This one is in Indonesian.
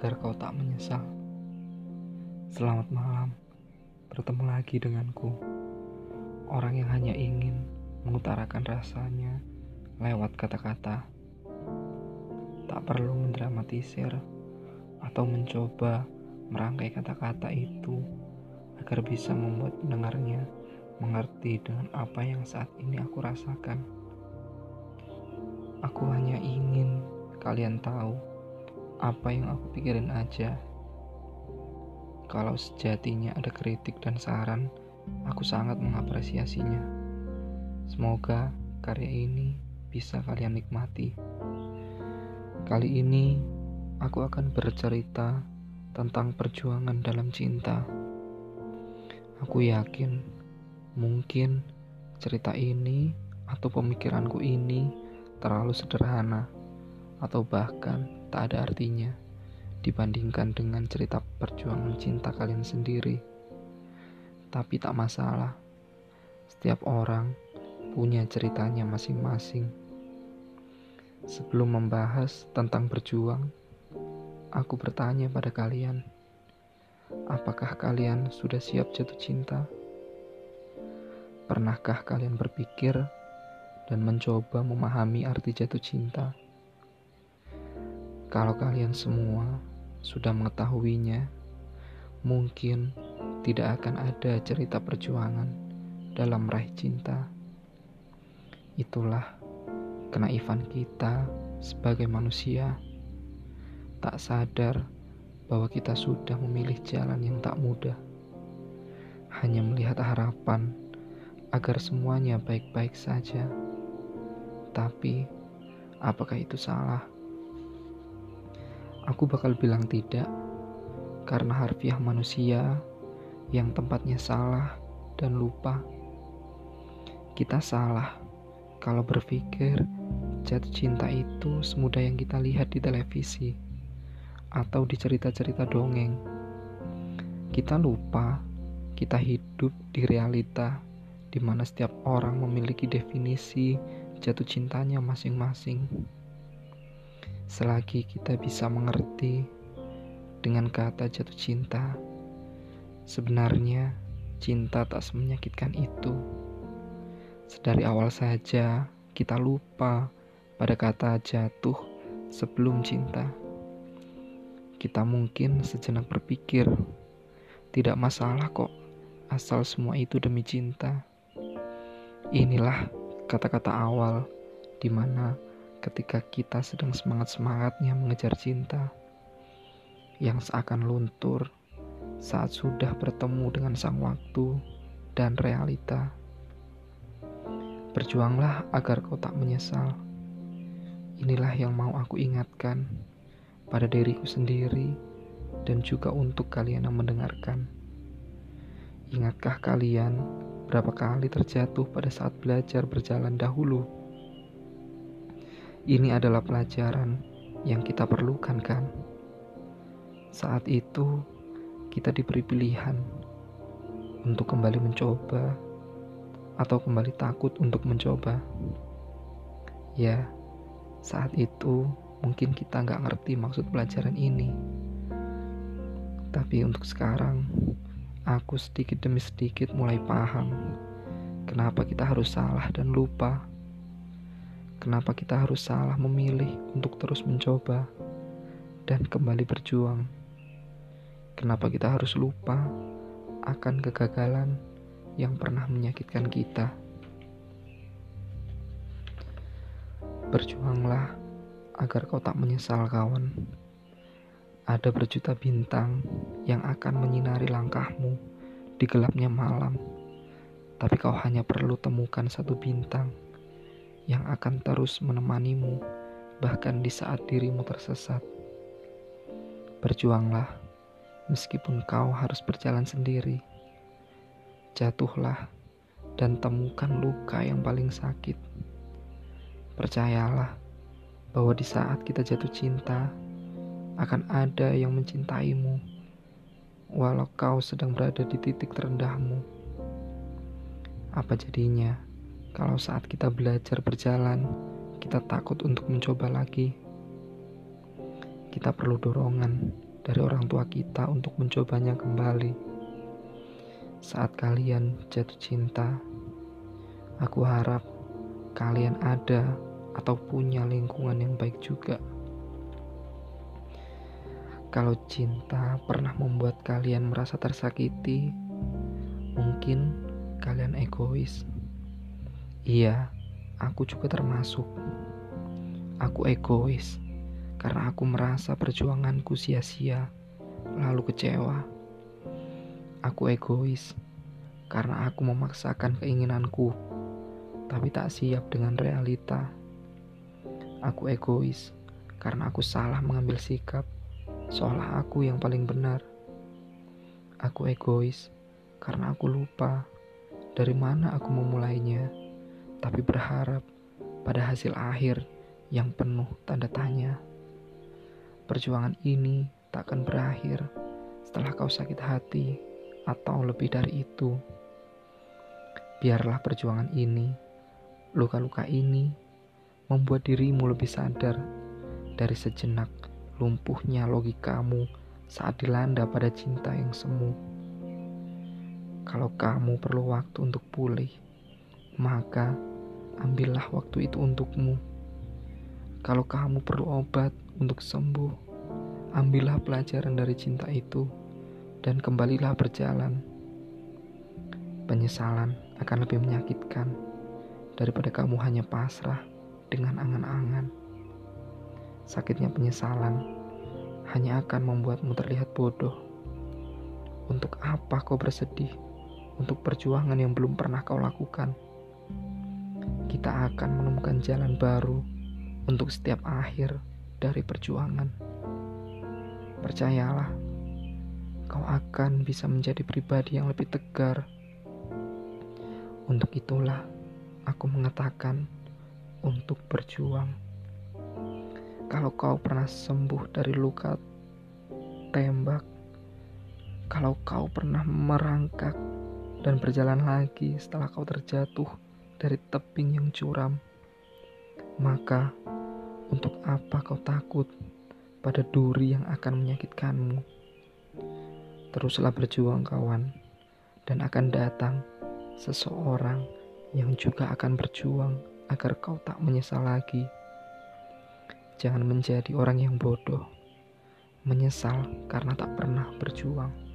agar kau tak menyesal. Selamat malam, bertemu lagi denganku. Orang yang hanya ingin mengutarakan rasanya lewat kata-kata. Tak perlu mendramatisir atau mencoba merangkai kata-kata itu agar bisa membuat pendengarnya mengerti dengan apa yang saat ini aku rasakan. Aku hanya ingin kalian tahu apa yang aku pikirin aja. Kalau sejatinya ada kritik dan saran, aku sangat mengapresiasinya. Semoga karya ini bisa kalian nikmati. Kali ini aku akan bercerita tentang perjuangan dalam cinta. Aku yakin mungkin cerita ini atau pemikiranku ini terlalu sederhana atau bahkan tak ada artinya dibandingkan dengan cerita perjuangan cinta kalian sendiri. Tapi tak masalah, setiap orang punya ceritanya masing-masing. Sebelum membahas tentang berjuang, aku bertanya pada kalian, apakah kalian sudah siap jatuh cinta? Pernahkah kalian berpikir dan mencoba memahami arti jatuh cinta? Kalau kalian semua sudah mengetahuinya, mungkin tidak akan ada cerita perjuangan dalam meraih cinta. Itulah kenaifan kita sebagai manusia, tak sadar bahwa kita sudah memilih jalan yang tak mudah, hanya melihat harapan agar semuanya baik-baik saja. Tapi, apakah itu salah? Aku bakal bilang tidak, karena harfiah manusia yang tempatnya salah dan lupa. Kita salah kalau berpikir jatuh cinta itu semudah yang kita lihat di televisi atau di cerita-cerita dongeng. Kita lupa kita hidup di realita di mana setiap orang memiliki definisi jatuh cintanya masing-masing. Selagi kita bisa mengerti dengan kata jatuh cinta, sebenarnya cinta tak semenyakitkan itu. Sedari awal saja kita lupa pada kata jatuh sebelum cinta. Kita mungkin sejenak berpikir, tidak masalah kok, asal semua itu demi cinta. Inilah kata-kata awal di mana ketika kita sedang semangat-semangatnya mengejar cinta yang seakan luntur saat sudah bertemu dengan sang waktu dan realita. Berjuanglah agar kau tak menyesal. Inilah yang mau aku ingatkan pada diriku sendiri dan juga untuk kalian yang mendengarkan. Ingatkah kalian berapa kali terjatuh pada saat belajar berjalan dahulu? Ini adalah pelajaran yang kita perlukan, kan? Saat itu, kita diberi pilihan untuk kembali mencoba atau kembali takut untuk mencoba. Ya, saat itu mungkin kita nggak ngerti maksud pelajaran ini. Tapi untuk sekarang, aku sedikit demi sedikit mulai paham kenapa kita harus salah dan lupa Kenapa kita harus salah memilih untuk terus mencoba dan kembali berjuang? Kenapa kita harus lupa akan kegagalan yang pernah menyakitkan kita? Berjuanglah agar kau tak menyesal, kawan. Ada berjuta bintang yang akan menyinari langkahmu di gelapnya malam, tapi kau hanya perlu temukan satu bintang yang akan terus menemanimu, bahkan di saat dirimu tersesat. Berjuanglah, meskipun kau harus berjalan sendiri. Jatuhlah dan temukan luka yang paling sakit. Percayalah bahwa di saat kita jatuh cinta, akan ada yang mencintaimu, walau kau sedang berada di titik terendahmu. Apa jadinya? Kalau saat kita belajar berjalan, kita takut untuk mencoba lagi. Kita perlu dorongan dari orang tua kita untuk mencobanya kembali. Saat kalian jatuh cinta, aku harap kalian ada atau punya lingkungan yang baik juga. Kalau cinta pernah membuat kalian merasa tersakiti, mungkin kalian egois. Iya, aku juga termasuk. Aku egois karena aku merasa perjuanganku sia-sia, lalu kecewa. Aku egois karena aku memaksakan keinginanku, tapi tak siap dengan realita. Aku egois karena aku salah mengambil sikap, seolah aku yang paling benar. Aku egois karena aku lupa dari mana aku memulainya, tapi berharap pada hasil akhir yang penuh tanda tanya. Perjuangan ini takkan berakhir setelah kau sakit hati atau lebih dari itu. Biarlah perjuangan ini, luka-luka ini, membuat dirimu lebih sadar dari sejenak lumpuhnya logikamu saat dilanda pada cinta yang semu. Kalau kamu perlu waktu untuk pulih, maka ambillah waktu itu untukmu. Kalau kamu perlu obat untuk sembuh, ambillah pelajaran dari cinta itu dan kembalilah berjalan. Penyesalan akan lebih menyakitkan daripada kamu hanya pasrah dengan angan-angan. Sakitnya penyesalan hanya akan membuatmu terlihat bodoh. Untuk apa kau bersedih untuk perjuangan yang belum pernah kau lakukan? Kita akan menemukan jalan baru untuk setiap akhir dari perjuangan. Percayalah, kau akan bisa menjadi pribadi yang lebih tegar. Untuk itulah aku mengatakan untuk berjuang. Kalau kau pernah sembuh dari luka tembak, kalau kau pernah merangkak dan berjalan lagi setelah kau terjatuh dari tebing yang curam, maka untuk apa kau takut pada duri yang akan menyakitkanmu? Teruslah berjuang kawan, dan akan datang seseorang yang juga akan berjuang agar kau tak menyesal lagi. Jangan menjadi orang yang bodoh, menyesal karena tak pernah berjuang.